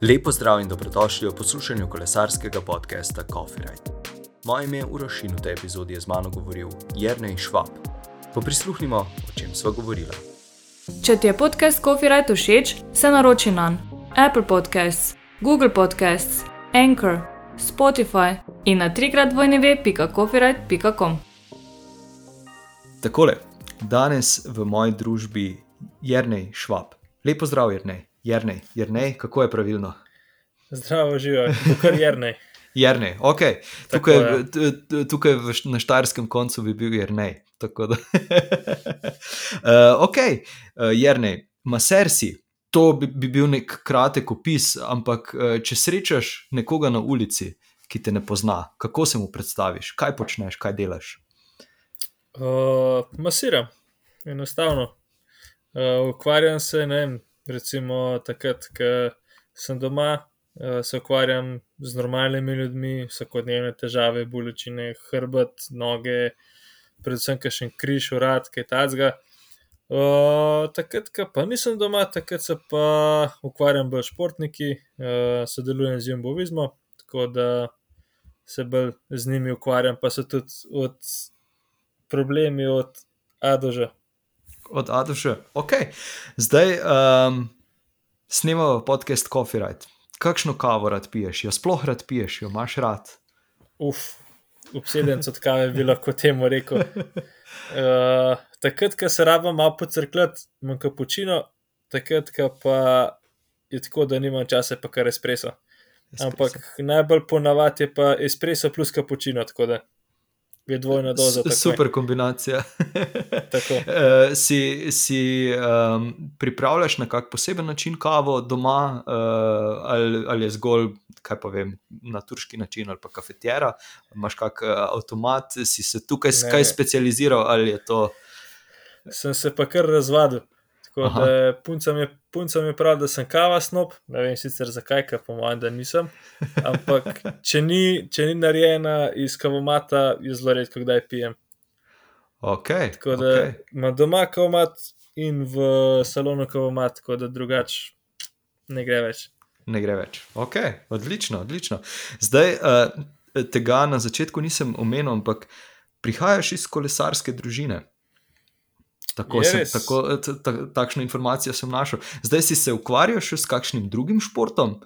Lepo zdrav in dobrodošli v poslušanju kolesarskega podcasta Coffee Ride. Moje ime je Uroš in v tej epizodi je z mano govoril Jrnej Švab. Poprisluhnimo, o čem sva govorila. Če ti je podcast Coffee Ride všeč, se naroči na Apple Podcasts, Google Podcasts, Anchor, Spotify in na trikrat vojneve.coffeeride.com. Takole, danes v moji družbi Jrnej Švab. Lepo zdrav, Jrnej. Jrnej, Jrnej, kako je pravilno? Zdravo, živijo, kar Jrnej. Jrnej, ok. Tako Tukaj, je. t- t- tukaj na štajerskem koncu bi bil Jrnej. Tako da. uh, ok, uh, Jrnej, maser si. To bi, bi bil nek kratek opis, ampak uh, če srečaš nekoga na ulici, ki te ne pozna, kako se mu predstaviš, kaj počneš, kaj delaš. Uh, masiram, enostavno. Uh, ukvarjam se, ne vem, recimo takrat, ko sem doma, uh, se ukvarjam z normalnimi ljudmi, vsakodnevne težave, bolečine, hrbet, noge, predvsem kakšen križ, urad, kaj tacga. Uh, takrat, ko pa nisem doma, takrat se pa ukvarjam bolj športniki, uh, sodelujem z jumbovizmo, tako da se bolj z njimi ukvarjam, pa so tudi od problemi od A do Ž. Od A do Š. Ok, zdaj um, snemamo podcast Coffee Ride. Kakšno kavo rad piješ, jo sploh rad piješ, jo imaš rad. Uf, obseden od kave bi lahko temu rekel. Uh, takrat, ko se rabim malo pocrkljati, imam kapučino, takrat, ko pa je tako, da nimam časa, pa kar espreso. Ampak najbolj ponavadi je pa espreso plus kapučino, tako da je dvojna doza. S- takoj. Super kombinacija. Uh, si si um, pripravljaš na kak poseben način kavo doma, uh, ali, ali je zgolj, kaj pa vem, na turški način ali pa kafetjera, imaš kak uh, avtomat, si se tukaj ne. kaj specializiral ali je to. sem se pa kar razvadil. Tako Aha. da punca mi, punca mi je prav, da sem kava snop, ne vem sicer zakaj, ker po mojem, da nisem. Ampak če ni, če ni narejena iz kavomata, jo zelo redko kdaj pijem. Okay, Tako da okay. imam doma kavomat in v salonu kavomat, tako da drugače ne gre več. Ne gre več. Ok, odlično, odlično. Zdaj, uh, tega na začetku nisem omenil, ampak prihajaš iz kolesarske družine. Tako Je sem, res? tako, t, ta, takšno informacijo sem našel. Zdaj si se ukvarjal še s kakšnim drugim športom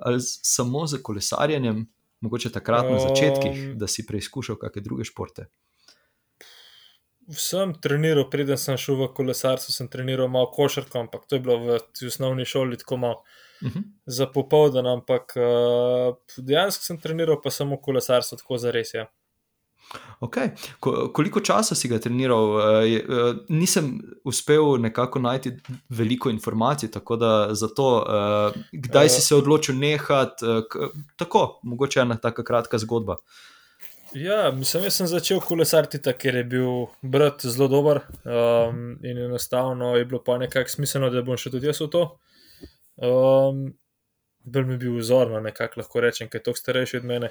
ali samo z kolesarjenjem, mogoče takrat na Um, začetkih, da si preizkušal kakšne druge športe. Sem treniral, preden sem šel v kolesarstvo, sem treniral malo košarko, ampak to je bilo v t- osnovni šoli tako malo. Uh -huh. za popoldan, ampak uh, dejansko sem treniral pa samo kolesarstvo, tako za res. Ja. Okay. Ko, koliko časa si ga treniral? Uh, uh, nisem uspel nekako najti veliko informacij, tako da zato, uh, kdaj si Eh. se odločil nehati, uh, tako, mogoče ena taka kratka zgodba. ja, mislim, jaz sem začel kolesariti ker je bil brat zelo dober um, in enostavno je bilo pa nekako smiselno, da bom še tudi jaz v to. Um, Bolj mi je bil vzor, no, nekako lahko rečem, ker je toliko starejši od mene.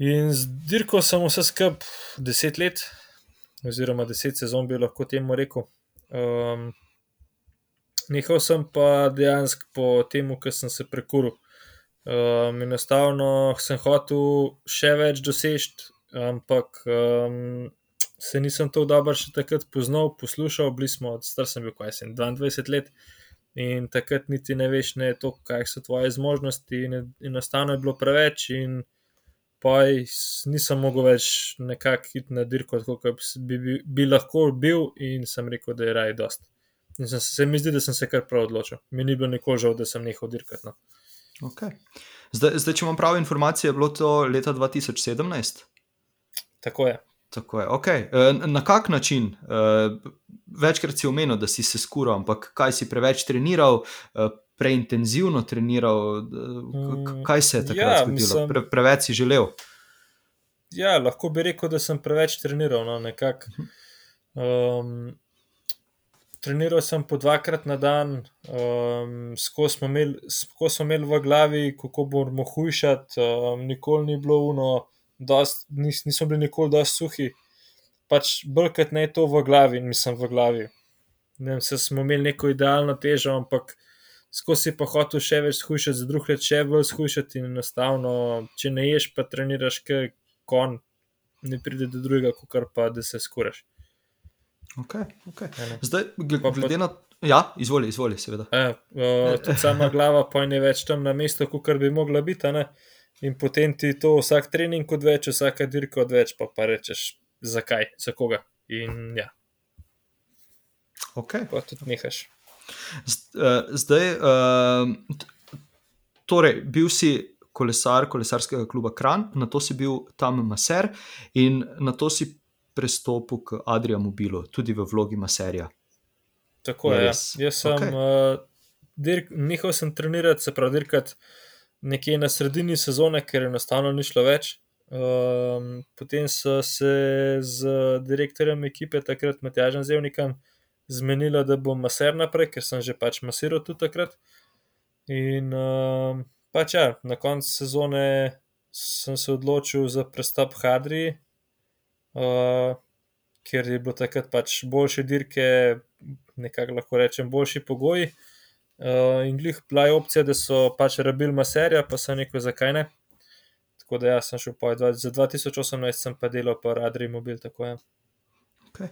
In z dirko sem vse skup deset let, oziroma deset sezon bi lahko temu rekel. Um, nehal sem pa dejansko po tem, ker sem se prekuril. Um, enostavno sem hotel še več doseči, ampak um, se nisem tako dobro še takrat poznal, poslušal. Bili smo, star sem bil, kaj sem, 22 let. In takrat niti ne veš, ne to, kaj so tvoje zmožnosti, in enostavno je bilo preveč, in pa nisem mogel več nekako iti na dirko, kot bi, bi, bi lahko bil, in sem rekel, da je raj dost. In sem, se mi zdi, da sem se kar prav odločil. Mi ni bilo nikoli žal, da sem nehal dirkati. No. Okay. Zdaj, zdaj, če imam prave informacije, je bilo to leta 2017. Tako je. Tako je, okay. uh, na kak način? Uh, večkrat si omenil, da si se skural, ampak kaj si preveč treniral, uh, preintenzivno treniral, uh, k- kaj se je takrat Ja, zgodilo? mislim- Pre, preveč si želel. Ja, lahko bi rekel, da sem preveč treniral. No, nekako. um, treniral sem po dvakrat na dan, um, skozi smo imeli, smo imeli v glavi, kako bomo hujšati, um, nikoli ni bilo uno, dost, nis, nismo bili nikoli dosti suhi. Pač kot ne je to v glavi, nisem v glavi. Ne vem, se smo imeli neko idealno težo, ampak skozi pa hotel še več skušati, za drug let še bolj skušati in enostavno, če ne ješ, pa treniraš, kaj kon, ne pride do drugega, kot pa da se skuraš. Okay, okay. Zdaj, gl- Pa- pa- glede na. Ja, izvoli, izvoli, seveda. E, tudi sama glava pa je več tam na mestu, kot bi mogla biti. In potem ti to vsak trening odveč, vsaka dirka odveč, pa pa rečeš, zakaj, za koga. In ja, Okay. pa tudi nehaš. Eh, Zdaj, eh, torej, bil si kolesar kolesarskega kluba Kran, na to si bil tam maser in na to si prestopil k Adrija Mobilu, tudi v vlogi maserja. Tako Je. Ja. Jaz sem, okay. uh, dirk, nehal sem trenirati, se pravi, dirkati nekje na sredini sezone, ker enostavno ni šlo več. Um, potem so se z direktorjem ekipe, takrat Matjažem Zevnikom, zmenila, da bom maser naprej, ker sem že pač masiral tudi takrat. In um, pač ja, na koncu sezone sem se odločil za prestop Hadri, uh, ker je bilo takrat pač boljše dirke, nekako lahko rečem, boljši pogoji. Uh, in glih bila je opcija, da so pač rabili maserja, pa sem rekel, zakaj ne. Tako da ja, sem šel po za 2018, sem pa delal pa Adri Mobil, tako je. Okay.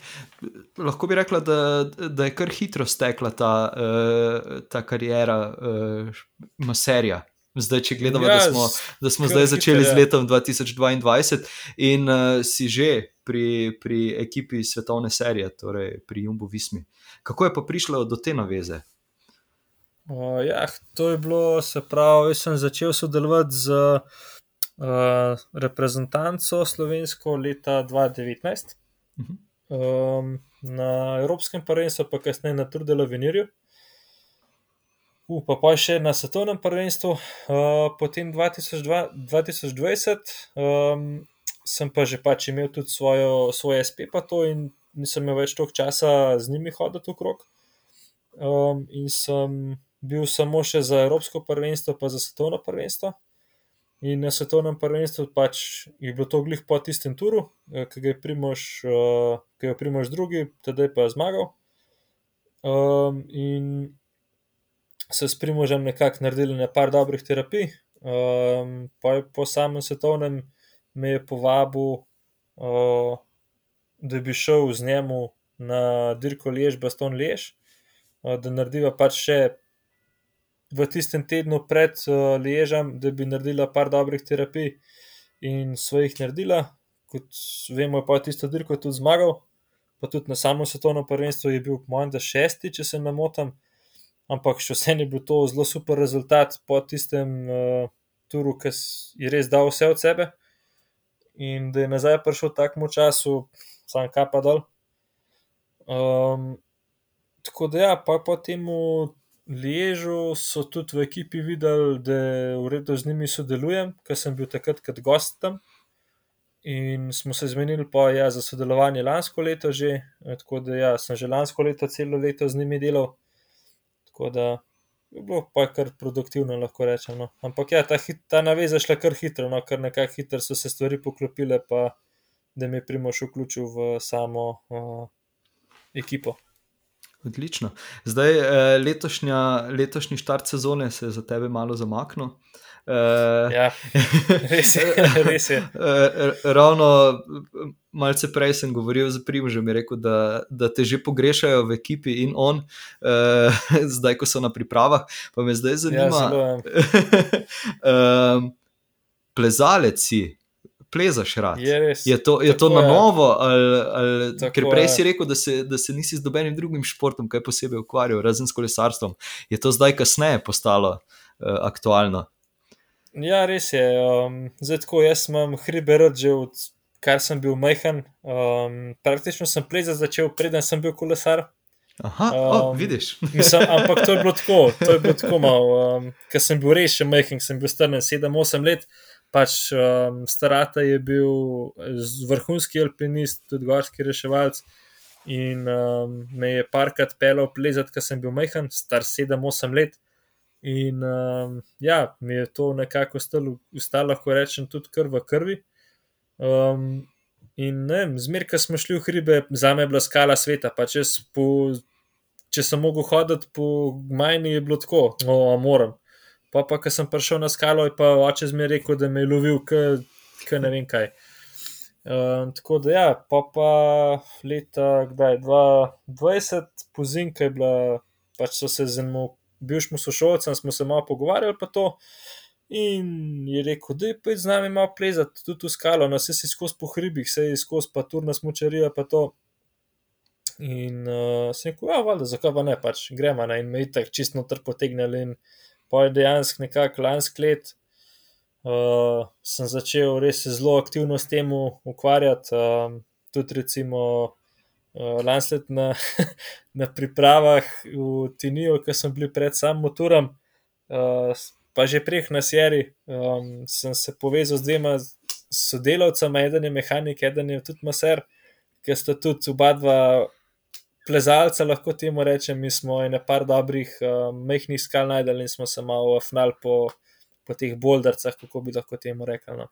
Lahko bi rekla, da, da je kar hitro stekla ta, uh, ta karijera uh, maserja. Zdaj, če gledamo, ja, da smo, da smo zdaj začeli hitro, z ja. letom 2022 in uh, si že pri, pri ekipi svetovne serije, torej pri Jumbo Vismi. Kako je pa prišlo do te naveze? Uh, ja, to je bilo, se pravi, jaz sem začel sodelovati z uh, reprezentanco slovensko leta 2019 Mhm. Um, na Evropskem prvenstvu, pa kasneje na Trudelu Venirju. Uh, pa pa še na svetovnem prvenstvu, uh, potem 2002, 2020, um, sem pa že pač imel tudi svojo, svoj SP, pa to in nisem imel več toliko časa z njimi hoditi okrog. Um, in sem bil samo še za Evropsko prvenstvo, pa za svetovno prvenstvo. In na svetovnem prvenstvu pač je bilo to glih po tistem turu, eh, ki ga je Primož, uh, ki je Primož drugi, tedaj pa je zmagal. Um, in se s Primožem nekako naredili na par dobrih terapij. Um, pa je po samem svetovnem me je povabil, uh, da bi šel z njemu na dirko Lež, Baston Lež, uh, da narediva pač še v tistem tednu pred uh, Ležem, da bi naredila par dobrih terapij in svojih naredila. Kot vemo, je pa tisto dirko tudi zmagal, pa tudi na samem svetovnem prvenstvu je bil, mojem, da šesti, če se ne motim. Ampak še vseeno je bil to zelo super rezultat po tistem uh, turu, ki je res dal vse od sebe. In da je nazaj prišel v takem času, sam kapa dol. Um, tako da ja, pa po tem Ležu so tudi v ekipi videli, da je v redu z njimi sodelujem, ker sem bil takrat kot gost tam. In smo se zmenili pa ja, za sodelovanje lansko leto že, tako da ja, sem že lansko leto celo leto z njimi delal. Tako da je bilo pa kar produktivno, lahko rečem. No. Ampak ja, ta, ta naveza je šla kar hitro, no, kar nekako hitro so se stvari poklopile, pa da me je Primoš vključil v samo uh, ekipo. Odlično. Zdaj, eh, letošnja, letošnji štart sezone se je za tebe malo zamaknil. Eh, Ja, res je. Res je. Eh, Ravno eh, malce prej sem govoril z Primožem, je rekel, da, da te že pogrešajo v ekipi in on, eh, zdaj, ko so na pripravah. Pa me zdaj Ja, zanima, zelo, ja. um, plezalec si, plezaš rad. Je res. Je to, je to Tako na je. novo, ali, ali, Tako ker prej je. si rekel, da se, da se nisi z nobenim drugim športom kaj posebej ukvarjal, razen s kolesarstvom. Je to zdaj kasneje postalo uh, aktualno? Ja, res je. Um, zdaj tako, jaz imam hribe rad že od kar sem bil majhen. Um, praktično sem plezati začel, preden sem bil kolesar. Aha, um, oh, vidiš. Mislim, ampak to je bilo tako, to je bilo tako malo. Um, Ker sem bil res še majhen, sem bil star 7-8 let. Pač um, starata je bil vrhunski alpinist, tudi gorski reševalc. In um, me je parkrat pelal plezati, ker sem bil majhen, star 7-8 let. In um, ja, mi je to nekako ostalo, lahko rečem, tudi kar v krvi. Um, in ne, zmer, ko smo šli v hribe, za me je bila skala sveta. Pač jaz po, če sem mogel hoditi po majni, je bilo tako, no, moram. Pa pa, ko sem prišel na skalo, je pa oče zmeraj rekel, da me je lovil, ker ne vem kaj. Um, tako da, ja, pa pa leta, kdaj, 2020, pozimka je bila, pač so se z enim bivšim sošolcem, smo se malo pogovarjali pa to. In je rekel, da je pa z nami malo plezati, tudi v skalo, no se si skozi po hribih, se je skozi pa turna smočarija, pa to. In uh, sem rekel, ja, valjda, zakaj pa ne, pač gremo na in me je tako čisto noter potegnili. In pa je dejansko nekako lansk let, uh, sem začel res zelo aktivno s tem ukvarjati. Um, tudi recimo uh, lansk let na, na pripravah v Tiniju, ki sem bil pred samim motorom. Uh, pa že preh na seri, um, sem se povezal z dvema sodelavcema, eden je mehanik, eden je tudi maser, ki sta tudi oba dva plezalca, lahko temu rečem. Mi smo ene par dobrih, um, mehkih skal najdeli in smo se malo afnali po, po teh bouldercah, kako bi lahko temu rekli. No.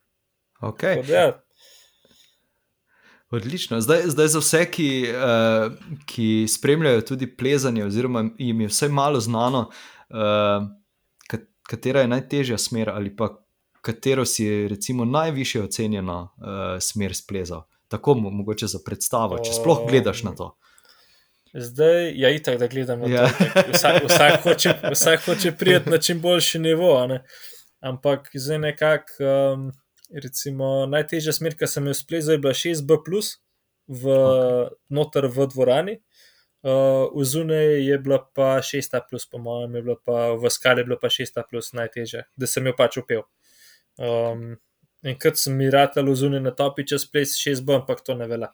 Okay. Tako, ja. Odlično. Zdaj, zdaj za vse, ki, uh, ki spremljajo tudi plezanje, oziroma jim je vse malo znano, uh, katera je najtežja smer ali pa katero si je recimo najviše ocenjena uh, smer splezal. Tako mogoče za predstavo, če sploh gledaš na to. Zdaj, ja, itak, da gledam na ja. to. Vsak, vsak, hoče, vsak hoče prijeti na čim boljši nivo. Ampak zdaj nekako, um, recimo, najtežja smer, ki sem jo splezal, je bila 6B, v, okay. noter v dvorani. Uh, v zunaj je bila pa 6, po mojem, je bila pa v skali je bila pa 6, najtežje, da sem jo pač upel. Um, in kot sem mi ratal v zunaj na topi, čez ples 6, ampak to ne vela.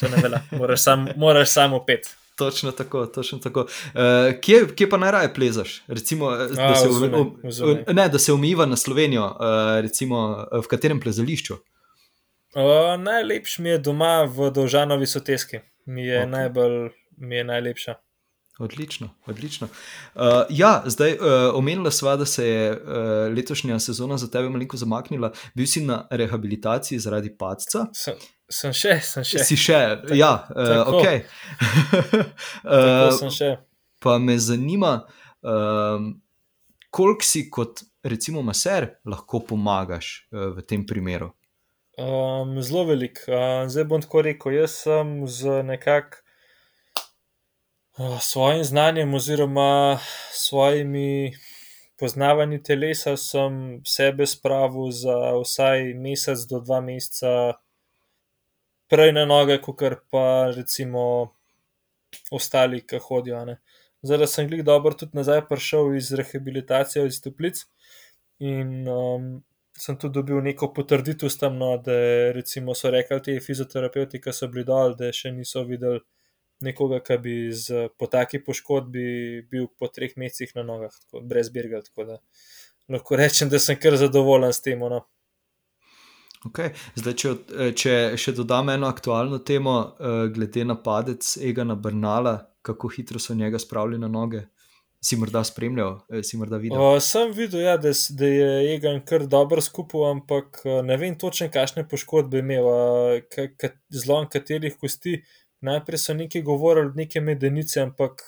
To ne vela, moraš samo sam pet. Točno tako, točno tako. Uh, kje, kje pa najraje plezaš? Recimo, eh, da, A, se vzune, um, vzune. Ne, da se umiva na Slovenijo, uh, recimo, v katerem plezališču? Uh, najlepši mi je doma v Dolžanovi soteski, mi je okay. najbolj mi je najlepša. Odlično, odlično. Uh, ja, zdaj uh, omenila sva, da se je uh, letošnja sezona za tebe malo zamaknila. Bil si na rehabilitaciji zaradi padca. Sem, sem še, sem še. Si še, tako, ja, uh, ok. uh, sem še. Pa me zanima, uh, koliko si kot recimo maser lahko pomagaš uh, v tem primeru? Um, zelo velik. Uh, zdaj bom tako rekel, jaz sem z nekakšnim svojim znanjem oziroma svojimi poznavanji telesa sem sebe spravil za vsaj mesec do dva meseca prej na noge, kot pa recimo ostali, ki hodijo. Ne. Zdaj, da sem jih dobro tudi nazaj prišel iz rehabilitacije, iz toplic in um, sem tudi dobil neko potrditev tam, no, da recimo so rekli ti fizioterapeuti, ki so bili dol, da še niso videli nekoga, ki bi z, po taki poškodbi bil po treh mesecih na nogah, tako, brez birga. Lahko rečem, da sem kar zadovoljen s tem. No. Okay. Zdaj, če, če še dodam eno aktualno temo, uh, glede na padec Egana Brnala, kako hitro so njega spravili na noge. Si morda spremljal, eh, si morda videl? Uh, sem videl, ja, da, da je Egan kar dobro skupaj, ampak ne vem točno, kakšne poškodbe imel, zelo katerih kosti. Najprej so neki govorili, neke medenice, ampak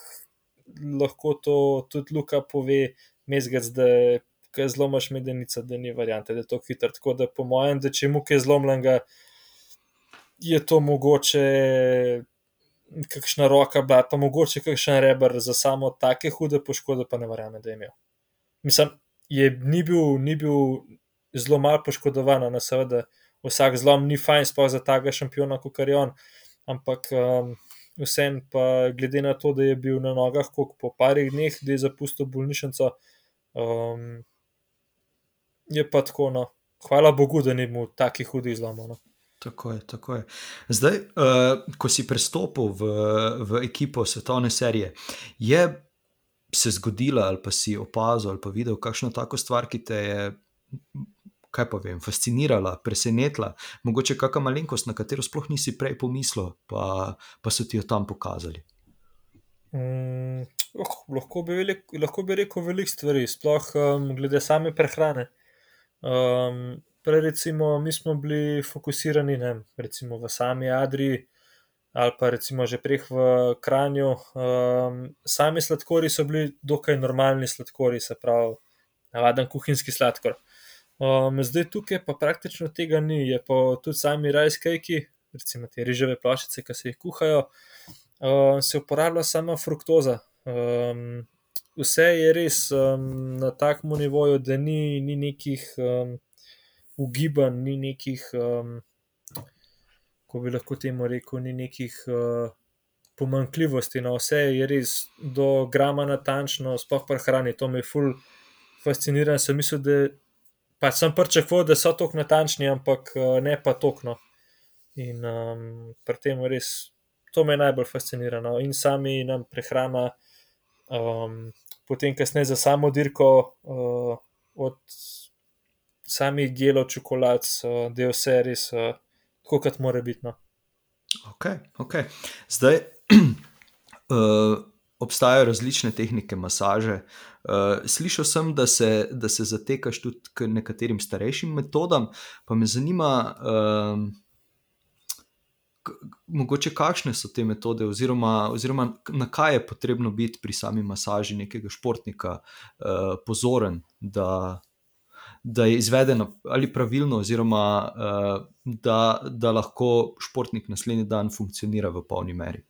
lahko to tudi Luka pove, mezgac, da je zlomaš medenica, da ni variante, da je to hitro. Tako da po mojem, da če mu je zlomljenega, je to mogoče. Kakšna roka, bila, pa mogoče kakšen rebr za samo take hude poškodbe, pa ne verjamem, da je imel. Mislim, je, ni, bil, ni bil zelo malo poškodovan, na seveda, vsak zlom ni fajn, sploh za tega šampiona, kot je on ampak um, vsem pa glede na to, da je bil na nogah po parih dneh, da je zapustil bolnišnico, um, je pa tako. No. Hvala Bogu, da ni imel takih hudih zlomov. No. Tako je, tako je. Zdaj, uh, ko si prestopil v, v ekipo svetovne serije, je se zgodila, ali pa si opazil, ali pa videl kakšno tako stvar, ki te je kaj pa vem, fascinirala, presenetila, mogoče kakšna malenkost, na katero sploh nisi prej pomislil, pa, pa so ti jo tam pokazali. Mm, oh, lahko, bi velik, lahko bi rekel veliko stvari, sploh um, glede same prehrane. Um, prej, recimo, mi smo bili fokusirani ne, recimo v sami Adriji, ali pa recimo že preh v Kranju. Um, sami sladkori so bili dokaj normalni sladkori, se pravi, navaden kuhinjski sladkor. Um, zdaj tukaj pa praktično tega ni, je pa tudi sami rajskajki, recimo te riževe ploščice, ki se jih kuhajo, um, se uporablja sama fruktoza. Um, vse je res um, na takem nivoju, da ni, ni nekih um, ugibanj, ni nekih. Um, ko bi lahko temu rekel, ni nekih uh, pomankljivosti. No, vse je res do grama natančno, sploh pri hrani. To me je ful fasciniralo. Sem mislil, da pač sem pričakoval, da so tako natančni, ampak uh, ne pa tokno. In um, pri tem res to me najbolj fascinira. No. In sami nam prehrana, um, potem kasneje za samo dirko, uh, od samih gelov, čokolad, uh, del vse res. Uh, tako kot mora biti. No. Okay, okay. Zdaj uh, obstajajo različne tehnike masaže. Uh, slišal sem, da se, da se zatekaš tudi k nekaterim starejšim metodam, pa me zanima, uh, mogoče kakšne so te metode, oziroma, oziroma na kaj je potrebno biti pri sami masaži nekega športnika uh, pozoren, da, da je izvedeno ali pravilno, oziroma uh, da, da lahko športnik naslednji dan funkcionira v polni meri.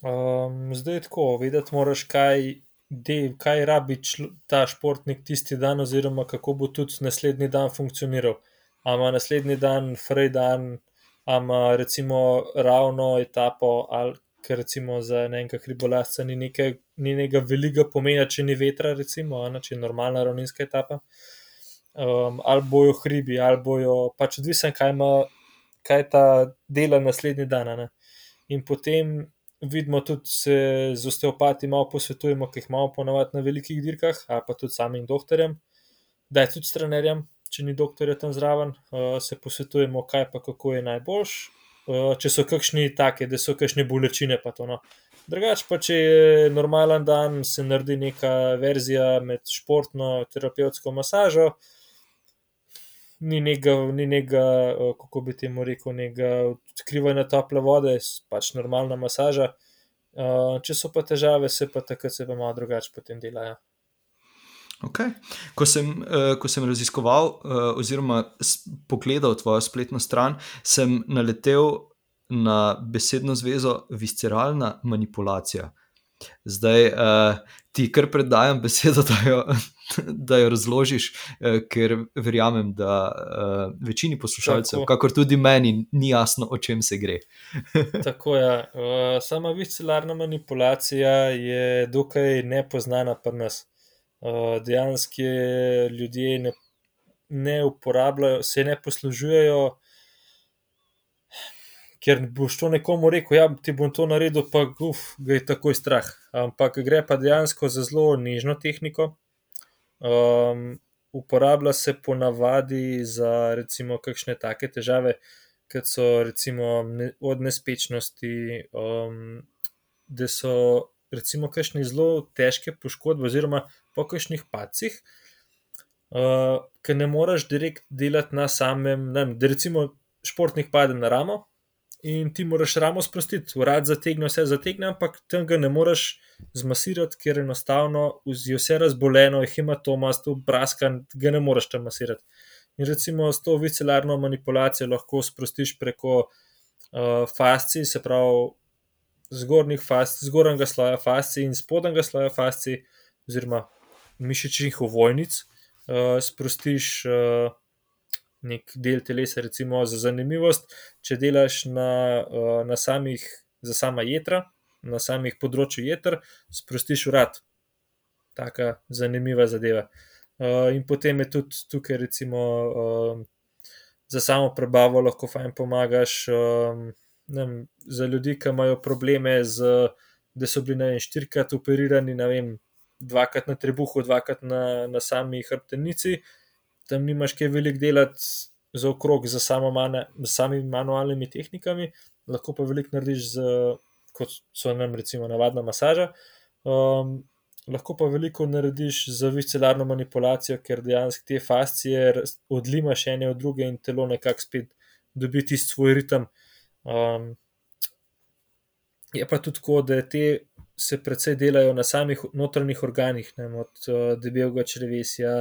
Um, zdaj je tako, vedeti moraš, kaj, de, kaj rabi ta športnik tisti dan, oziroma kako bo tudi naslednji dan funkcioniral. Ama naslednji dan, frej dan, ama recimo ravno etapo, ali ker recimo za enega hribolasca ni, nekaj, ni nekega velikega pomena, če ni vetra, recimo, ne, če je normalna ravninska etapa. Um, ali bojo hribi, ali bojo pač odvisen, kaj ima, kaj ta dela naslednji dan. Ne. In potem vidimo tudi se z osteopati malo posvetujemo, ki jih imamo ponovadi na velikih dirkah, ali pa tudi samim doktorjem, da je tudi s trenerjem, če ni doktorja tam zraven, uh, se posvetujemo, kaj pa kako je najboljš, Eh, če so kakšni take, da so kakšne bolečine. No. Drugače pa, če je normalen dan, se naredi neka verzija med športno in terapevtsko masažo. Ni nekega, ni nekega, eh, kako bi temu rekel, nekega odkrivanja tople vode, pač normalna masaža. Uh, če so pa težave, se pa takrat se pa malo drugače potem delajo. Okay. Ko, sem, uh, ko sem raziskoval, uh, oziroma pogledal tvojo spletno stran, sem naletel na besedno zvezo visceralna manipulacija. Zdaj uh, ti kar predajam besedo, da jo, da jo razložiš, uh, ker verjamem, da uh, večini poslušalcev, Tako. kakor tudi meni, ni jasno, o čem se gre. Tako je. Ja. Uh, sama visceralna manipulacija je dokaj nepoznana pri nas. Eh, dejansko ljudje ne, ne uporabljajo, se ne poslužujejo, ker boš to nekomu rekel, ja, ti bom to naredil, pa uf, ga je takoj strah. Ampak gre pa dejansko za zelo nižno tehniko. Um, uporablja se ponavadi za recimo kakšne take težave, kot so recimo od nespečnosti, um, da so recimo kakšne zelo težke poškodbe, oziroma po kakšnih pacih, uh, ki ne moreš direkt delati na samem, ne, da recimo športnik pade na ramo in ti moraš ramo sprostiti, urad zategne, vse zategne, ampak tam ga ne moreš zmasirati, ker enostavno je vse razboljeno, jih ima to masto, braskan, ga ne moreš tam masirati. In recimo s to viscelarno manipulacijo lahko sprostiš preko uh, fascij, se pravi zgornjih fascij, zgornjega sloja fascij in spodnjega sloja fascij, oziroma mišičnih ovojnic, uh, sprostiš uh, nek del telesa, recimo za zanimivost, če delaš na, uh, na samih, za sama jedra, na samih področju jedr, sprostiš urad. Taka zanimiva zadeva. Uh, in potem je tudi tukaj, recimo, uh, za samo prebavo lahko fajn pomagaš. Uh, vem, za ljudi, ki imajo probleme, z, da so bili vem, štirikrat operirani, vem, dvakrat na trebuhu, dvakrat na, na sami hrbtenici, tam nimaš kaj velik delati za okrog, z samimi manualnimi tehnikami, lahko pa veliko narediš, z, kot so nam recimo navadna masaža. Um, Lahko pa veliko narediš z viscelarno manipulacijo, ker dejansko te fascije odlimaš ene od druge in telo nekako spet dobi tisti svoj ritem, Um, je pa tudi tako, da te se predvsej delajo na samih notranjih organih, ne, od uh, debelega črevesja,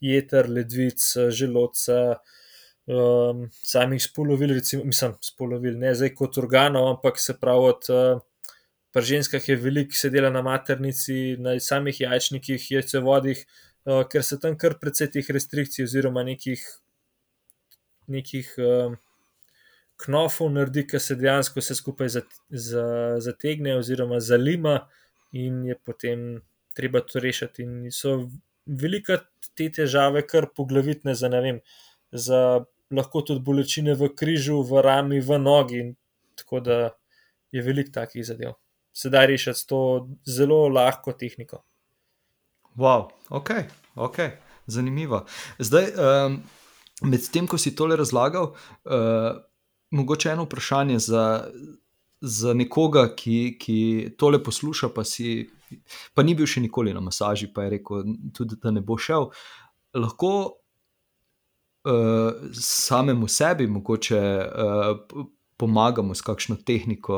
jeter, ledvic, želodca, um, samih spolovil, recimo, mislim, spolovil, ne zdaj kot organov, ampak se pravi od. Uh, Pri ženskah je veliko, se dela na maternici, na samih jajčnikih, jajcevodih, uh, ker se tam kar precej teh restrikcij, oziroma nekih, nekih uh, knofov naredi, ki se dejansko vse skupaj zategne, oziroma zalima, in je potem treba to rešiti. In so velike te težave, kar poglavitne za ne vem, za lahko tudi bolečine v križu, v rami, v nogi. Tako da je veliko takih zadev. Se da rešiti s to zelo lahko tehniko. Wow, ok, ok, zanimivo. Zdaj, um, medtem ko si tole razlagal, uh, mogoče eno vprašanje za, za nekoga, ki, ki tole posluša, pa, si, pa ni bil še nikoli na masaži, pa je rekel, tudi da ne bo šel. Lahko uh, samemu sebi, mogoče. Uh, Pomagamo s kakšno tehniko,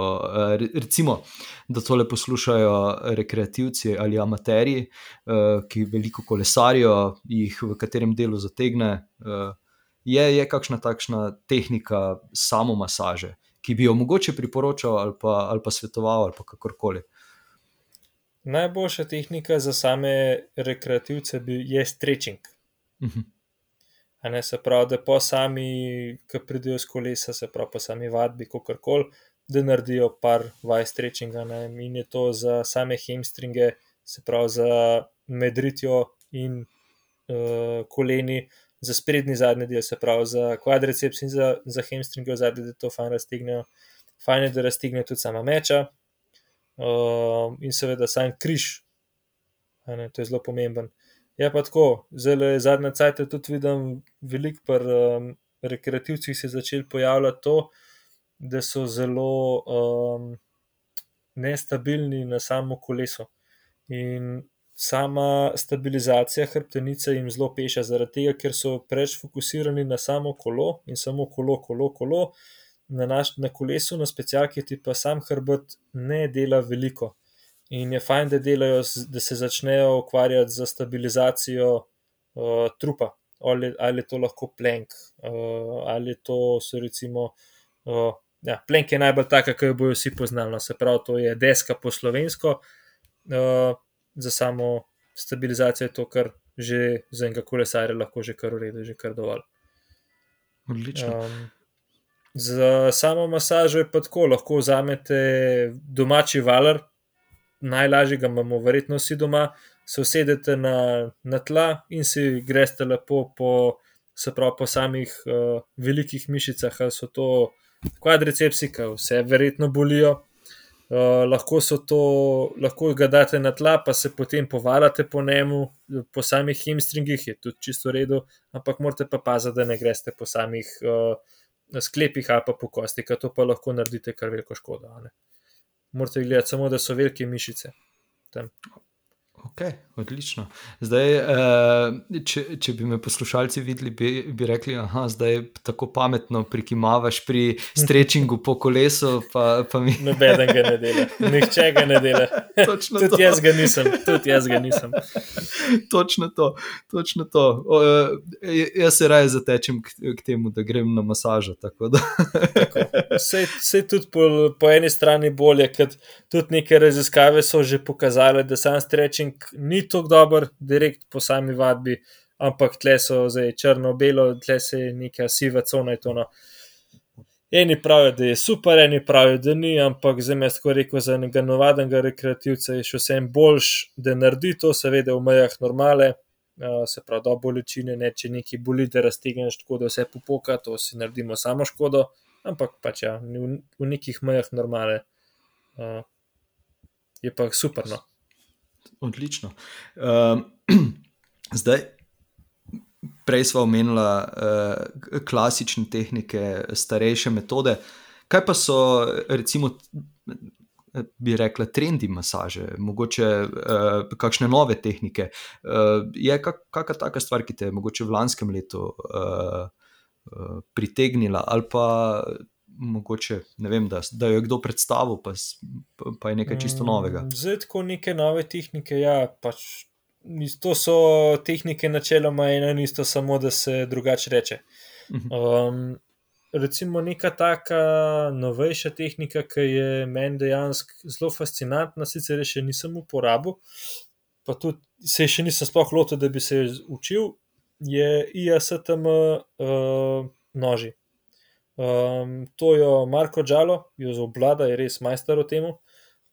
recimo, da tole poslušajo rekreativci ali amaterji, ki veliko kolesarijo, jih v katerem delu zategne, je, je kakšna takšna tehnika samo masaže, ki bi jo mogoče priporočal ali pa, ali pa svetoval ali kakorkoli. Najboljša tehnika za same rekreativce je stretching. Uh mhm. -huh. ne, se pravi, da po sami, ki pridejo z kolesa, se pravi, po sami vadbi, kako koli, da naredijo par vaj stretchinga. Ne, in je to za same hamstringe, se pravi, za medritjo in uh, koleni, za sprednji zadnji del, se pravi za kvadriceps in za, za hamstringe v zadnji, da to fajn raztegnejo. Fajn je, da raztegnejo tudi sama meča uh, in seveda sam križ. Ne, to je zelo pomemben. Je pa tako, zelo je zadnja cajt, tudi vidim, veliko pri um, rekreativcih se je začel pojavljati to, da so zelo um, nestabilni na samo kolesu. In sama stabilizacija hrbtenice jim zelo peša, zaradi tega, ker so preveč fokusirani na samo kolo in samo kolo, kolo, kolo, na, naš, na kolesu, na specialki ti pa sam hrbet ne dela veliko. In je fajn, da, delajo, da se začnejo ukvarjati z stabilizacijo uh, trupa, ali, ali je to lahko plenk, uh, ali to so recimo. Uh, ja, plenk je najbolj taka, ki jo bojo vsi poznali, no, se pravi, to je deska po slovensko. Uh, za samo stabilizacijo je to, kar že za enega kolesarja lahko že kar uredi, že kar dovolj. Odlično. Um, za samo masažo je pa tako, lahko vzamete domači valer, najlažje ga imamo, verjetno vsi doma, se usedete na, na tla in si greste lepo po, se pravi, po samih uh, velikih mišicah, ali so to kvadricepsi, ki vse verjetno bolijo. Uh, lahko to, lahko ga date na tla, pa se potem povarate po njemu, po samih hamstringih, je tudi čisto redo, ampak morate pa paziti, da ne greste po samih uh, sklepih ali pa po kosti, ker to pa lahko naredite kar veliko škodo. Morate gledati samo, da so velike mišice. Tam. Ok, odlično. Zdaj, eh, če, če bi me poslušalci videli, bi, bi rekli, da je tako pametno prikimavaš pri strečingu po kolesu. Pa, pa mi... Noben ga ne dela, nihče ga ne dela. tudi to. jaz ga nisem, tudi jaz ga nisem. točno to. Točno to. O, eh, jaz se raje zatečem k, k temu, da grem na masažo. Vse je tudi po, po eni strani bolje, ker tudi neke raziskave so že pokazale, da sam strečing ni tako dober, direkt po sami vadbi, ampak tle so zdaj črno-belo, tle se je neka siva cona. No. Eni pravijo, da je super, eni pravijo, da ni, ampak za me, tako rekel, za enega navadnega rekreativca je še vsem boljš, da naredi to, seveda v mejah normale, se pravi, do bolečine, ne če neki boli, da raztegneš tako, da vse popoka, to si naredimo samo škodo, ampak pač ja, v, v nekih mejah normale je pa super. No. Odlično. Um, zdaj, prej smo omenili uh, klasične tehnike, starejše metode. Kaj pa so, recimo, bi rekla, trendi masaže, mogoče uh, kakšne nove tehnike? Uh, je kak, kakšna taka stvar, ki te je mogoče v lanskem letu uh, uh, pritegnila, ali pa mogoče, ne vem, da, da jo je kdo predstavil, pa, pa, je nekaj čisto novega. Mm, Zdaj, tako neke nove tehnike, ja, pač to so tehnike načeloma eno in isto, samo da se drugače reče. Mhm. Um, recimo neka taka novejša tehnika, ki je meni dejansko zelo fascinantna, sicer še nisem uporabil, pa tudi se še nisem sploh lotil, da bi se jo učil, je IASTM uh, noži. Um, to jo Marko Džalo, jo obvlada, je res majster v tem.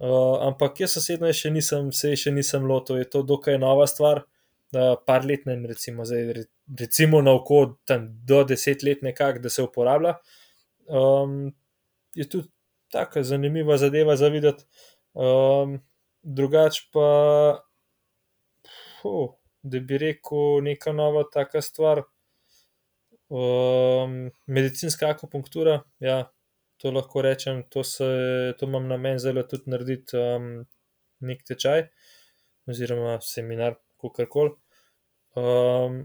Uh, ampak jaz osebno še nisem, se še nisem lotil, je to dokaj nova stvar. Uh, par let, ne recimo, zdaj, re- recimo na oko, tam do deset let, nekako, da se uporablja. Um, je tudi tako zanimiva zadeva za videti. Um, drugač pa, fu, da bi rekel, neka nova taka stvar. Um, medicinska akupunktura, ja, to lahko rečem, to, se, to imam na meni zelo tudi narediti um, nek tečaj oziroma seminar, kako koli. Um,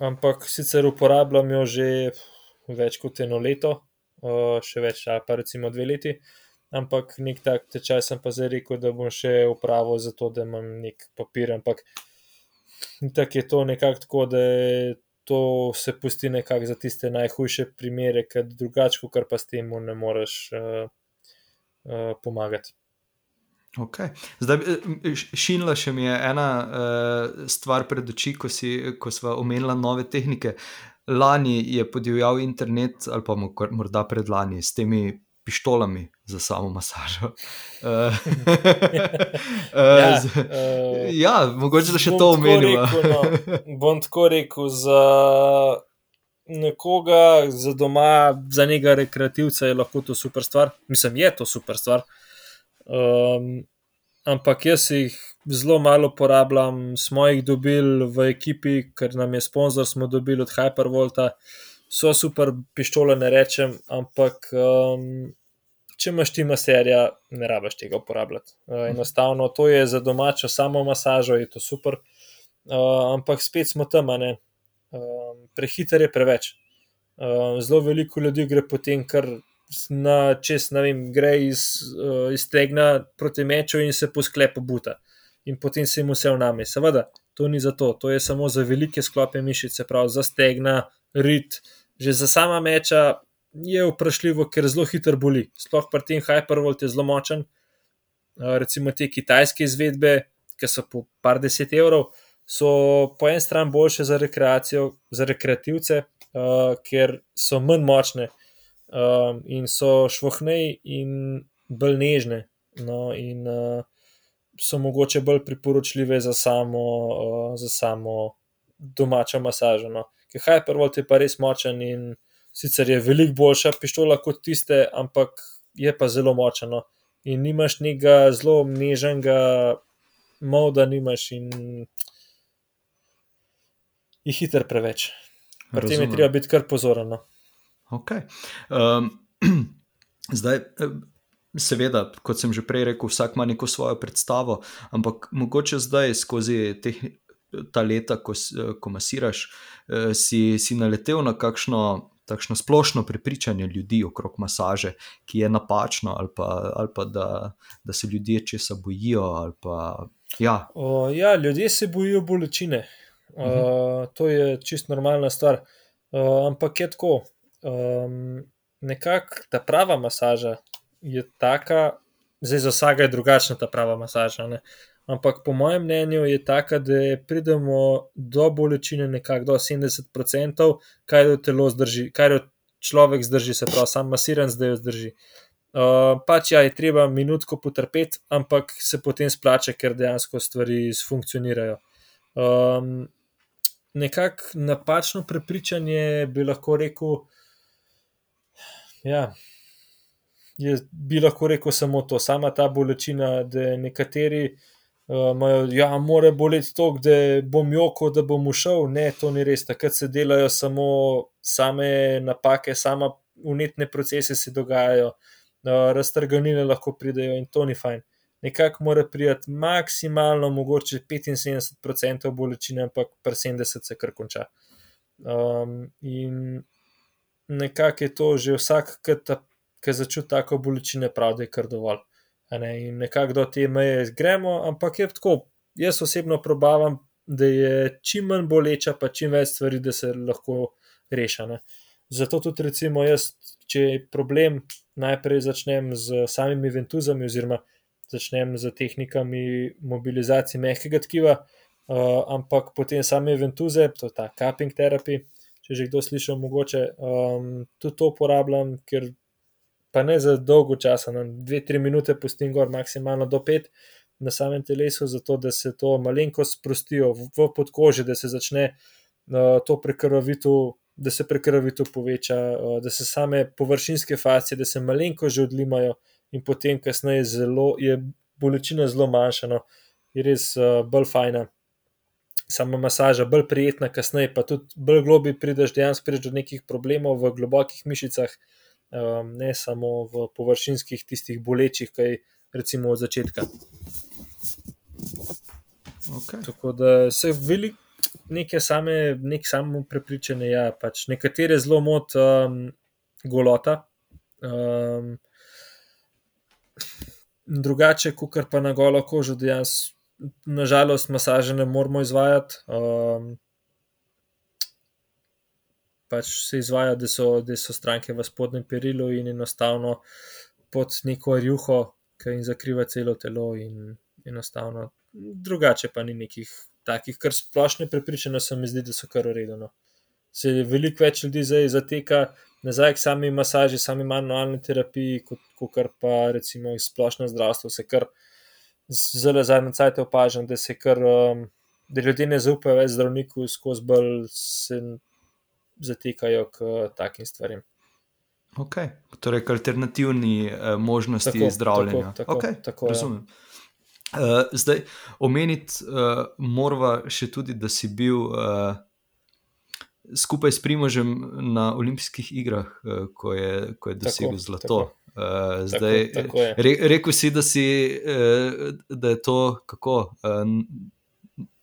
ampak sicer uporabljam jo že več kot eno leto, uh, še več, ali pa recimo dve leti. Ampak nek tak tečaj sem pa zdaj rekel, da bom še upravil, zato da imam nek papir. Ampak tako je to nekako tako, da je to se pusti nekako za tiste najhujše primere, ker drugače, kot pa s tem ne moreš uh, uh, pomagati. Okay. Zdaj, eh, šinila še mi je ena uh, stvar pred oči, ko, si, ko smo omenili nove tehnike. Lani je podivjal internet, ali pa morda predlani, s temi pištolami za samo masažo. Uh, Ja, z, eh, ja, mogoče da še to rekel, no, bom tako rekel, za nekoga, za doma, za nekega rekreativca je lahko to super stvar. Mislim, je to super stvar. Um, ampak jaz jih zelo malo uporabljam, smo jih dobili v ekipi, ker nam je sponzor, smo dobili od Hypervolta. So super pištole, ne rečem, ampak um, če imaš ti maserja, ne rabiš tega uporabljati. Uh, enostavno to je za domačo samo masažo, je to super. Uh, ampak spet smo tam, ne. Um, prehiter je preveč. Uh, zelo veliko ljudi gre potem, kar na čez, ne vem, gre iz, uh, iz tegna proti meču in se posklepa buta. In potem se jim vse vname. Seveda, to ni za to, to je samo za velike sklope mišice, prav za stegna, rit, že za sama meča je vprašljivo, ker zelo hitro boli. Sploh pri tem Hypervolt je zelo močen. Recimo te kitajske izvedbe, ki so po par deset evrov, so po eni strani boljše za rekreacijo, za rekreativce, uh, ker so manj močne um, in so švohnej in bolj nežne. No, in uh, so mogoče bolj priporočljive za samo, uh, za samo domačo masažo. No. Ker Hypervolt je pa res močen in sicer je veliko boljša pištola kot tiste, ampak je pa zelo močen. No. In nimaš nekega zelo nežnega moda, nimaš in je hiter preveč. Pri tem je Razumem. treba biti kar pozoren. No. Okay. Um, zdaj, eh, seveda, kot sem že prej rekel, vsak ima neko svojo predstavo, ampak mogoče zdaj skozi teh, ta leta, ko, ko masiraš, eh, si, si naletel na kakšno. Takšno splošno prepričanje ljudi okrog masaže, ki je napačno, ali pa, ali pa da, da se ljudje česa bojijo. ali Pa, ja, O, ja, ljudje se bojijo bolečine. Uh, to je čist normalna stvar. Uh, ampak je tako. Um, Nekako ta prava masaža je taka, zdaj za vsakega je drugačna ta prava masaža. Ne? Ampak po mojem mnenju je taka, da pridemo do bolečine nekako do 70%, kaj jo telo zdrži, kaj jo človek zdrži, se pravi, sam masiran zdaj zdrži. Uh, pač ja, je treba minutko potrpeti, ampak se potem splača, ker dejansko stvari funkcionirajo. Um, Nekako napačno prepričanje bi lahko rekel, ja, je, bi lahko rekel samo to, sama ta bolečina, da nekateri uh, imajo, ja, mora boleti to, da bom joko, da bom ušel. Ne, to ni res. Takrat se delajo samo same napake, sama unetne procese se dogajajo, uh, raztrganine lahko pridejo in to ni fajn. Nekako mora priti maksimalno, mogoče 75% bolečine, ampak pri 70% se kar konča. Um, in nekako je to že vsak, ki začuti tako bolečine, pravi, da je kar dovolj. Ne? In nekako do te meje gremo, ampak je tako. Jaz osebno probavam, da je čim manj boleča, pa čim več stvari, da se lahko reša. Zato tudi, recimo, jaz, če je problem, najprej začnem z samimi ventuzami, oziroma začnem z tehnikami mobilizacije mehkega tkiva, uh, ampak potem same ventuze, to je ta cupping therapy. Če že kdo slišal, mogoče um, tudi to uporabljam, ker pa ne za dolgo časa, na 2-3 minute pustim gor, maksimalno do 5 na samem telesu, zato da se to malenkost sprostijo v, podkoži, da se začne uh, to prekrvavitev da se prekrvitev poveča, da se same površinske fascije, da se malenko že odlimajo in potem kasneje zelo, je bolečina zelo manjša, no, je res bolj fajna. Sama masaža, bolj prijetna, kasneje pa tudi bolj globi prideš, dejansko prideš do nekih problemov v globokih mišicah, ne samo v površinskih, tistih bolečih, kaj recimo od začetka. Okay. Tako da se veliko neke same, nek samo prepričanje. Ja, pač nekatere zelo mot um, golota. Um, drugače, kot pa na golo kožo, jaz, nažalost, masaže ne moramo izvajati. Um, pač se izvaja, da so, da so stranke v spodnjem perilu in enostavno pod neko rjuho, ki jim zakriva celo telo, in enostavno drugače pa ni nekih takih, kar splošne prepričanja se mi zdi, da so kar uredno. Se veliko več ljudi zdaj zateka nazaj k sami masaži, sami manualni terapiji, kot, kot pa recimo iz splošne zdravstva. Se kar zelo zadnje cajt opažam, da se kar, um, da ljudje ne zaupajo več zdravniku, skozi bolj se zatekajo k takim stvarem. Ok, torej alternativni uh, možnosti tako, zdravljenja. Tako, tako, okay, tako, ja. razumem. Ja. Uh, zdaj, omeniti uh, moramo še tudi, da si bil uh, skupaj s Primožem na olimpijskih igrah, uh, ko, je, ko je dosegel tako, zlato. Tako. Uh, zdaj, tako, tako re, rekel si, da, si uh, da je to kako. Uh,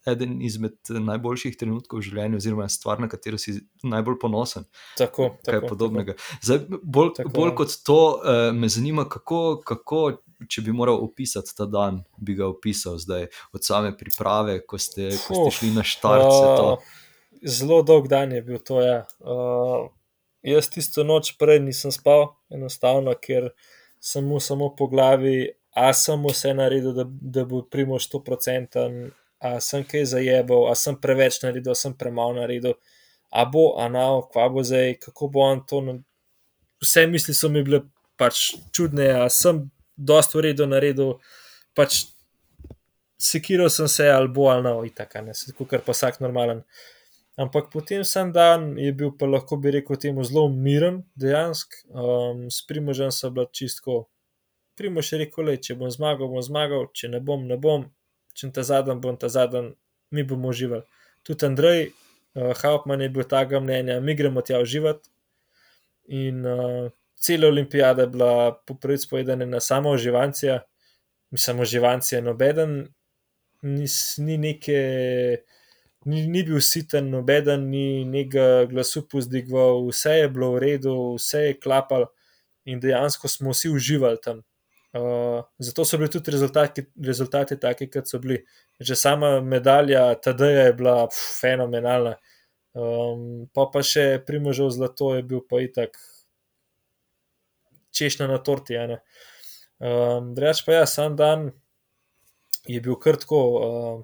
Eden izmed najboljših trenutkov v življenju, oziroma stvar, na katero si najbolj ponosen. Tako, tako, podobnega. Zdaj, bolj, tako, bolj kot to, uh, me zanima, kako, kako če bi moral opisati ta dan, bi ga opisal zdaj, od same priprave, ko ste, ko ste šli na štart. Uh, zelo dolg dan je bil to. Ja. Uh, jaz tisto noč prej nisem spal, enostavno, ker sem mu samo po glavi, a sem vse naredil, da, da bo primo 100%, a sem kaj zajebal, a sem preveč naredil, a sem premalo naredil. A bo, a nao, kva bo zdaj, kako bo on to. Vse misli so mi bile pač čudne, a sem dosta uredu naredil, pač sekiral sem se ali bo ali no, itaka, ne, tako kar pa vsak normalen. Ampak potem sem dan je bil pa lahko bi rekel temu zelo miren, dejansko, um, s primožem sem bila čistko. Primož je rekel, le, če bom zmagal, bom zmagal, če ne bom, ne bom, če ta zadnji bom ta zadnji, mi bomo uživali. Tudi Andrej uh, Hauptmann je bil tega mnenja, mi gremo tja uživati. In uh, cela olimpijada je bila po prvi spovedana na samo uživancija, mi samo uživancija, nobeden ni, ni neke. Ni, ni bil siten, nobeden ni nekega glasu pozdigval, vse je bilo v redu, vse je klapalo in dejansko smo vsi uživali tam. Uh, zato so bili tudi rezultati, rezultati taki, kot so bili. Že sama medalja TD je bila pf, fenomenalna. Um, pa pa še primožal zlato je bil pa itak češnja na torti. Um, Drugač pa ja, sam dan je bil krtko, uh,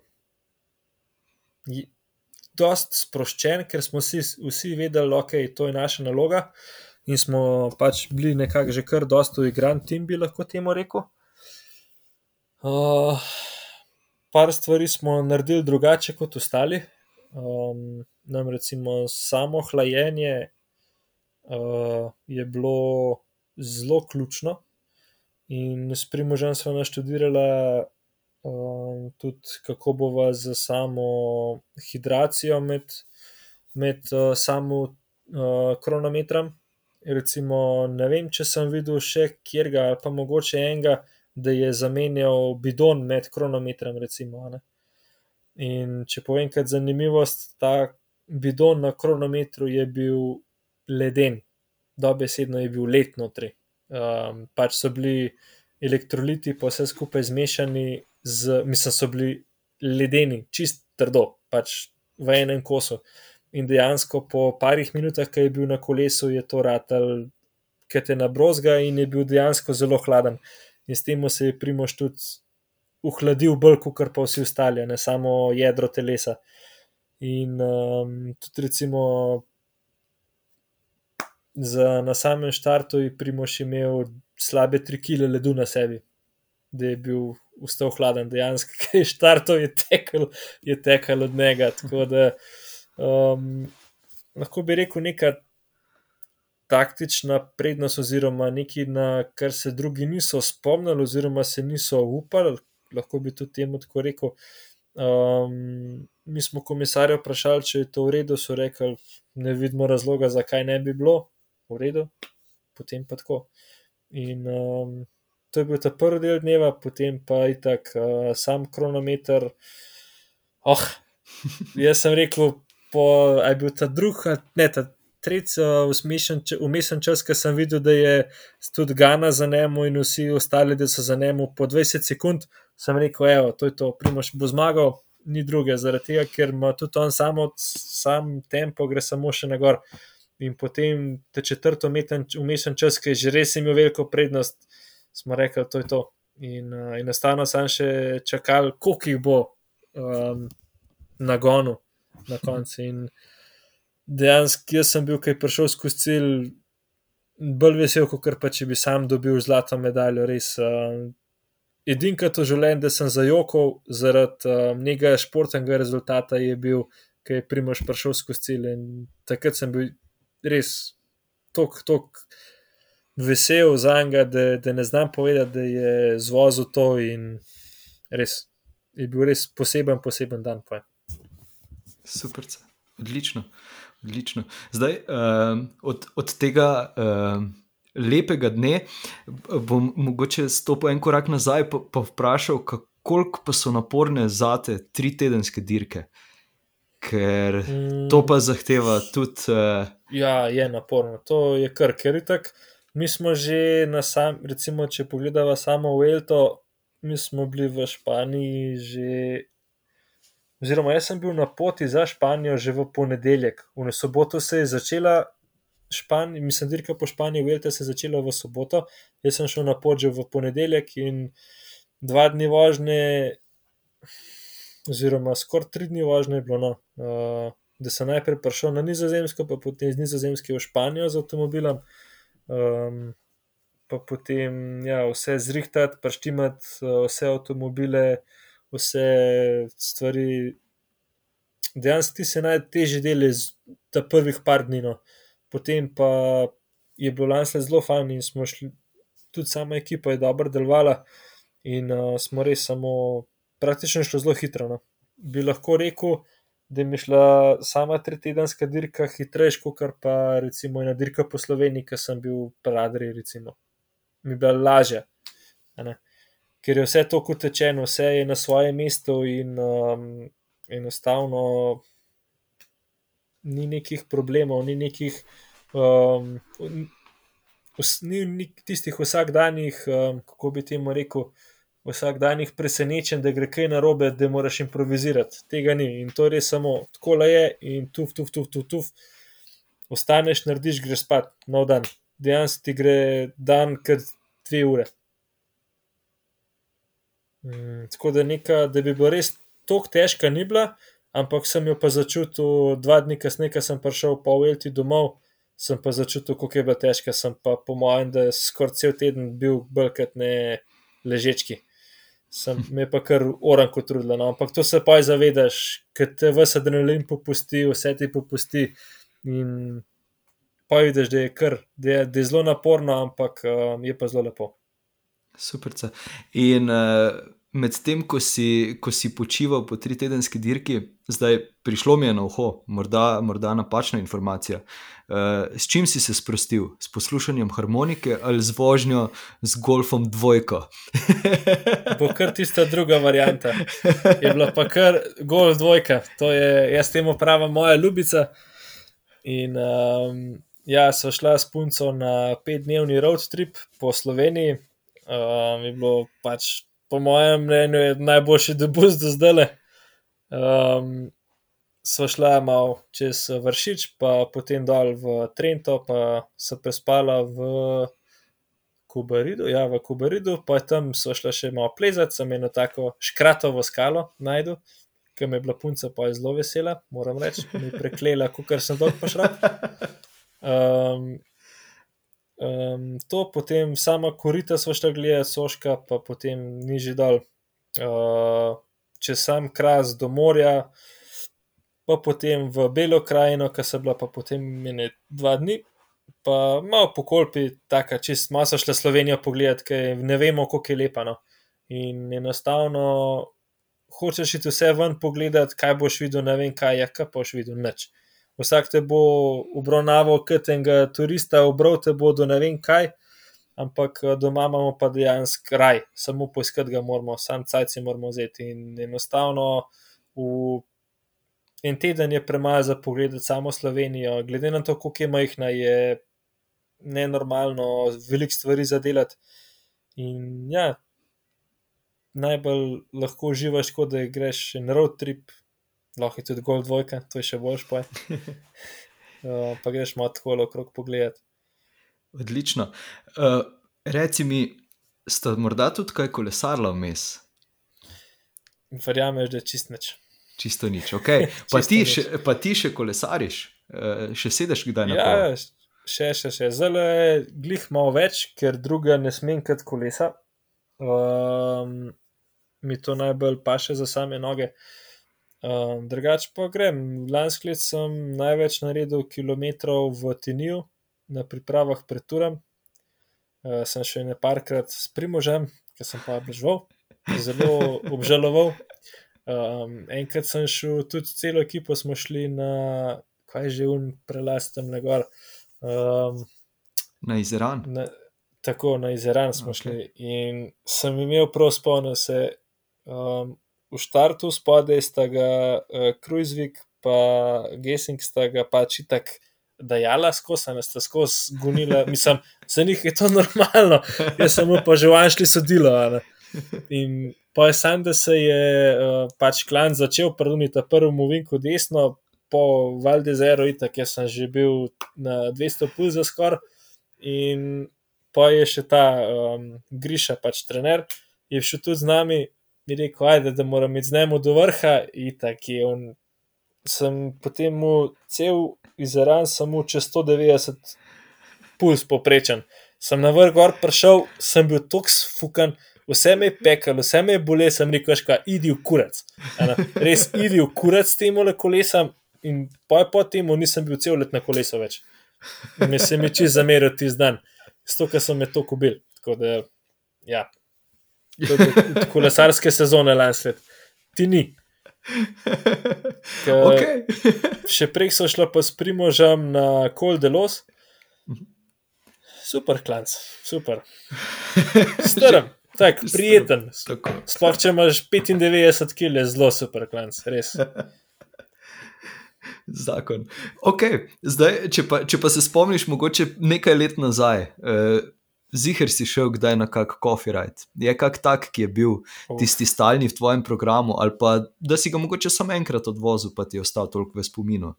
dost sproščen, ker smo vsi, vsi vedeli, da okay, je to naša naloga. In smo pač bili nekako že kar dosto igran, tim bi lahko temu rekel. Uh, par stvari smo naredili drugače kot ostali. Um, nam recimo samo hlajenje uh, je bilo zelo ključno. In s primožem smo naštudirali um, tudi, kako bo za samo hidracijo med, med uh, samo uh, kronometrom. Recimo, ne vem, če sem videl še kjerga, ali pa mogoče enega, da je zamenjal bidon med kronometrom. Recimo, In če povem, kaj je zanimivost, ta bidon na kronometru je bil leden, dobesedno je bil let notri. Um, pač so bili elektroliti, pa vse skupaj zmešani, z, mislim, so bili ledeni, čist trdo, pač v enem kosu. In dejansko po parih minutah, ki je bil na kolesu, je to ratal, ker te nabrozga in je bil dejansko zelo hladen. In s tem se je primoš tudi uhladil bolj, kot pa vsi ostali, ne samo jedro telesa. In um, tudi recimo za, na samem štartu je primoš imel slabe tri kile ledu na sebi, da je bil ustal hladen, dejansko, ki je štartov, je tekel, je tekel od njega. Tako da um, lahko bi rekel neka taktična prednost, oziroma nekaj, na kar se drugi niso spomnili, oziroma se niso upali. Lahko bi tudi temu tako rekel. Um, mi smo komisarja vprašali, če je to v redu, so rekli, ne vidimo razloga, zakaj ne bi bilo v redu, potem pa tako. In um, to je bil ta prvi del dneva, potem pa je tako uh, sam kronometer. Oh, jaz sem rekel, po, je bil ta drugi, ne ta tretji, umesen čas, ki sem videl, da je tudi Gana za njemu in vsi ostali, da so za njemu po 20 sekund. Sem rekel, evo, to je to, primoš bo zmagal, ni druge, zaradi tega, ker ima tudi on samo, sam tempo, gre samo še na gor. In potem te četrto umesen čas, ki je že res imel veliko prednost, smo rekli, da je to. In uh, enostavno sem še čakal, koliko jih bo um, na gonu na koncu. In dejansko jaz sem bil, ki je prišel skozi cilj, bolj vesel, kot pa če bi sam dobil zlato medaljo. Res. Uh, Edinkrat v življenju, da sem zajokal zaradi uh, nekega športnega rezultata, je bil, ki je Primož prišel skozi cilj. In takrat sem bil res tako vesel za njega, da, da ne znam povedati, da je zvozil to in res je bil res poseben, poseben dan. Pa. Super, odlično. odlično. Zdaj, uh, od, od tega uh, lepega dne bom mogoče stopil en korak nazaj in pa vprašal, koliko pa so naporne za te tri tedenske dirke. Ker to pa zahteva tudi. Uh, ja, je naporno, to je kar, ker je tako mi smo že na sam, recimo, če pogledamo samo v Elto, mi smo bili v Španiji že. Oziroma, jaz sem bil na poti za Španijo že v ponedeljek, v soboto se je začela Španija, mislim, dirka po Španiji, Velta se je začela v soboto, jaz sem šel na pot že v ponedeljek in dva dni vožnje, oziroma skoraj tri dni vožnje je bilo, no, uh, da sem najprej prišel na Nizozemsko, pa potem iz Nizozemske v Španijo z avtomobilom um, pa potem ja, vse zrihtati, preštimati uh, vse avtomobile, vse stvari. Dejansko ti se najtežje deli z ta prvih par dni, no. potem pa je bilo lansko zelo fajn in smo šli, tudi sama ekipa je dobro delovala in uh, smo res samo, praktično šlo zelo hitro. No. Bi lahko rekel, da mi je šla sama tretjedanska dirka hitrejša, kot pa recimo ena dirka po Sloveniji, ki sem bil pradri, recimo. Mi je bila lažja. Ker je vse tako tečeno, vse je na svojem mestu in um, enostavno ni nekih problemov, ni nekih. Um, Ni, ni tistih vsakdanjih, um, kako bi temu rekel, vsakdanjih presenečen, da gre kaj narobe, da moraš improvizirati. Tega ni in to je res samo tako le je in tuf, tuf, tuf, tuf, tuf. Ostaneš, narediš, greš spat, nov dan. Dejansko ti gre dan, kar dve ure. Mm, tako da, neka, da bi bilo res tako težka, ni bila, ampak sem jo pa začutil dva dni kasneje, ko sem prišel po Velti domov. Sem pa začutil, kako je bila težka. Sem pa, po mojem, da je skoraj cel teden bil brkat ne ležečki sem me pa kar oranko trudila. No. Ampak to se pa zavedaš, ker te vse adrenalin popusti, vse ti popusti. In pa vidiš, da je kar, da je, da je zelo naporno, ampak um, je pa zelo lepo. Super. In uh, medtem, ko, ko si počival po tri tedenski dirki, zdaj prišlo mi je na uho, morda, morda napačna informacija. Uh, s čim si se sprostil? S poslušanjem harmonike ali z vožnjo z golfom dvojko? Bo kar tista druga varianta. Je bila pa kar golf dvojka, to je jaz temu pravim moja ljubica. In um, ja, so šla s punco na petdnevni road trip po Sloveniji. Um, je bilo pač, po mojem mnenju, najboljši debus do zdaj. Um, so šla malo čez Vršič, pa potem dol v Trento, pa so prespala v Kubaridu, ja, v Kubaridu, pa tam so šla še malo plezati, sem eno tako škratovo skalo najdel, ki me je bila punca pa je zelo vesela, moram reči, mi je preklela, ker sem dolg pošral. Um, um, to potem sama korita so šla gledati, soška, pa potem nižji dol, uh, čez sam kras do morja, pa potem v Belo krajino, ki so bila pa potem meni dva dni, pa malo po kolpi, tako čist, malo so šle Slovenijo pogledati, ker ne vemo, kako je lepa. No. In enostavno hočeš iti vse ven pogledati, kaj boš videl, ne vem kaj je, kaj boš videl, nič. Vsak te bo obravnaval kot enega turista, obrov te bo do ne vem kaj, ampak doma imamo pa dejansko kraj, samo poiskati ga moramo, sam cajci moramo vzeti. In enostavno v en teden je premalo za pogledati samo Slovenijo, glede na to, koliko je majhna, je nenormalno, veliko stvari za delati. In ja, najbolj lahko uživaš, kot da greš na road trip, lahko je tudi gol dvojka, to je še boljš pa. uh, pa greš malo tako okrog pogledati. Odlično. Uh, reci mi, sta morda tudi kaj kolesarla vmes? Verjameš, da je čist neč. Čisto nič, okay. pa, ti nič. Še, pa ti še kolesariš, uh, še sedeš kdaj na ja, še, še, še. Zelo je glih malo več, ker druga ne smem kot kolesa. Um, mi to najbolj paše za same noge. Um, drugač pa grem. Lansko leto sem največ naredil kilometrov v Tiniju, na pripravah pred turam. Uh, sem še ne parkrat s primožem, ker sem pa obžaloval, zelo obžaloval. Um, enkrat sem šel, tudi celo ekipo smo šli na, kaj že un prelastem na gor. Um, na Izrael. Tako, na Izrael smo okay. šli in sem imel prav spomnil se. Um, v štartu spodaj sta ga uh, Krujzvik pa Gesing sta ga pač itak dajala skozi, ne sta skozi gunila. Mislim, za njih je to normalno, jaz sem pa že vanjšli sodilo. In Pa je sam, da se je uh, pač klan začel, prvni ta prvi movink v desno, po Valdezeru, itak, jaz sem že bil na 200 plus za skor. In pa je še ta um, Griša, pač trener, je šel tudi z nami in rekel, ajde, da moram iti z njim do vrha. Itak je on. Sem potem mu cel izran, samo čez 190 puls poprečen. Sem na vrh gor prišel, sem bil toks fukan vse me je pekel, vse me je bolelo, sem rekel, ška, idi v kurac. Res idi v kurac temu le kolesom in po, po temu nisem bil cel let na kolesu več. In me se mi čez zameril ti zdan, s to, ker sem me to kubil. Tako da, ja, kolesarske sezone lanslet, ti ni. Ka, okay. še prej so šla pa s primožem na Kol de Los. Super, klanc, super. Strm. Tak, prijeten. Sploh če imaš 95 kg, je zelo super, klanc, res. Zakon. Okay. Zdaj, če, pa, če pa se spomniš, mogoče nekaj let nazaj, eh, ziger si šel kdaj na kak coffee ride. Je kak tak, ki je bil tisti stalni v tvojem programu, ali pa da si ga mogoče samo enkrat odvozil, pa ti je ostal toliko v spominu.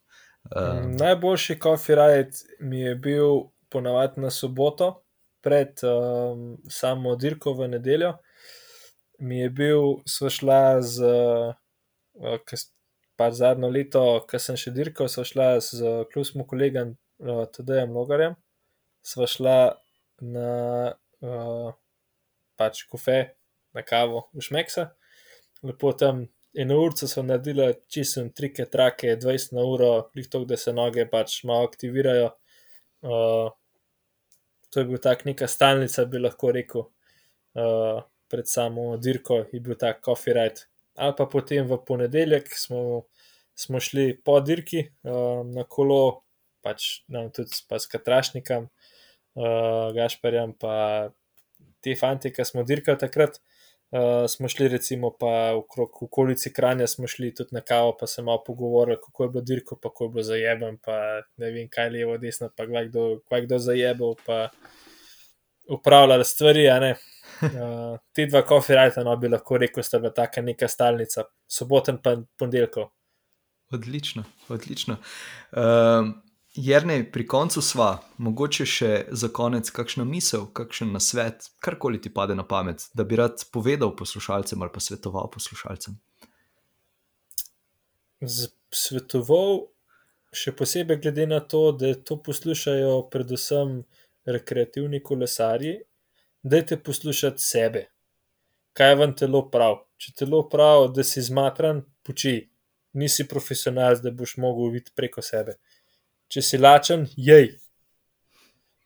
Um. Najboljši coffee ride mi je bil ponavadi na soboto pred um, samo dirko v nedeljo, mi je bil, sva šla z, uh, pa zadnjo leto, ko sem še dirkal, sva šla z kljubskim kolegom uh, Tadejem Logarjem, sva šla na uh, pač kofe, na kavo v Šmeksa, lepo tam. Eno uro so naredili čisto trike, trake, 20 na uro, lihto, da se noge pač malo aktivirajo. Uh, to je bil tak neka stalnica, bi lahko rekel, uh, pred samo dirko je bil tak coffee ride. Ali pa potem v ponedeljek smo, smo šli po dirki uh, na kolo, pač nam tudi s Katrašnikom, uh, Gašparjem, pa te fanti, ki smo dirkali takrat. Uh, smo šli, recimo, pa okrog okolici Kranja, smo šli tudi na kavo, pa se malo pogovorili, kako je bilo dirko, pa kako je bilo zajeben, pa ne vem, kaj je levo, desno, pa kdaj kdo, kdo zajebal, pa upravljali stvari. Uh, te dva kofirajta, no bi lahko rekel, sta bila taka neka stalnica, soboten pa ponedeljkov. Odlično, odlično. Um, Jrnej, pri koncu sva, mogoče še za konec, kakšna misel, kakšen nasvet, karkoli ti pade na pamet, da bi rad povedal poslušalcem ali pa svetoval poslušalcem. Svetoval, še posebej glede na to, da to poslušajo predvsem rekreativni kolesarji, dajte poslušati sebe, kaj vam telo pravi. Če telo pravi, da si zmatran, poči, nisi profesionalc, da boš mogel videti preko sebe če si lačen, jej.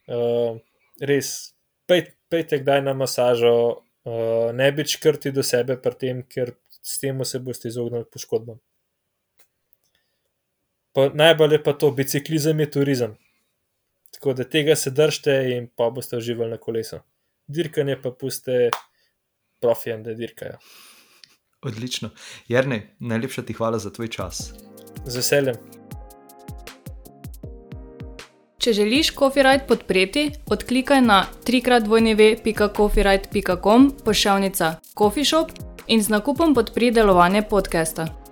Uh, res, pejte kdaj na masažo, uh, ne bi črti do sebe, tem, ker s tem se boste izognili poškodbam. Pa najbolj je pa to, biciklizem je turizem. Tako da tega se držite in pa boste uživali na kolesu. Dirkanje pa puste profijem, da dirkajo. Odlično. Jrnej, najlepša ti hvala za tvoj čas. Z veseljem. Če želiš Copyright podpreti, odklikaj na www.copyright.com pošiljka Coffee Shop in z nakupom podpri delovanje podcasta.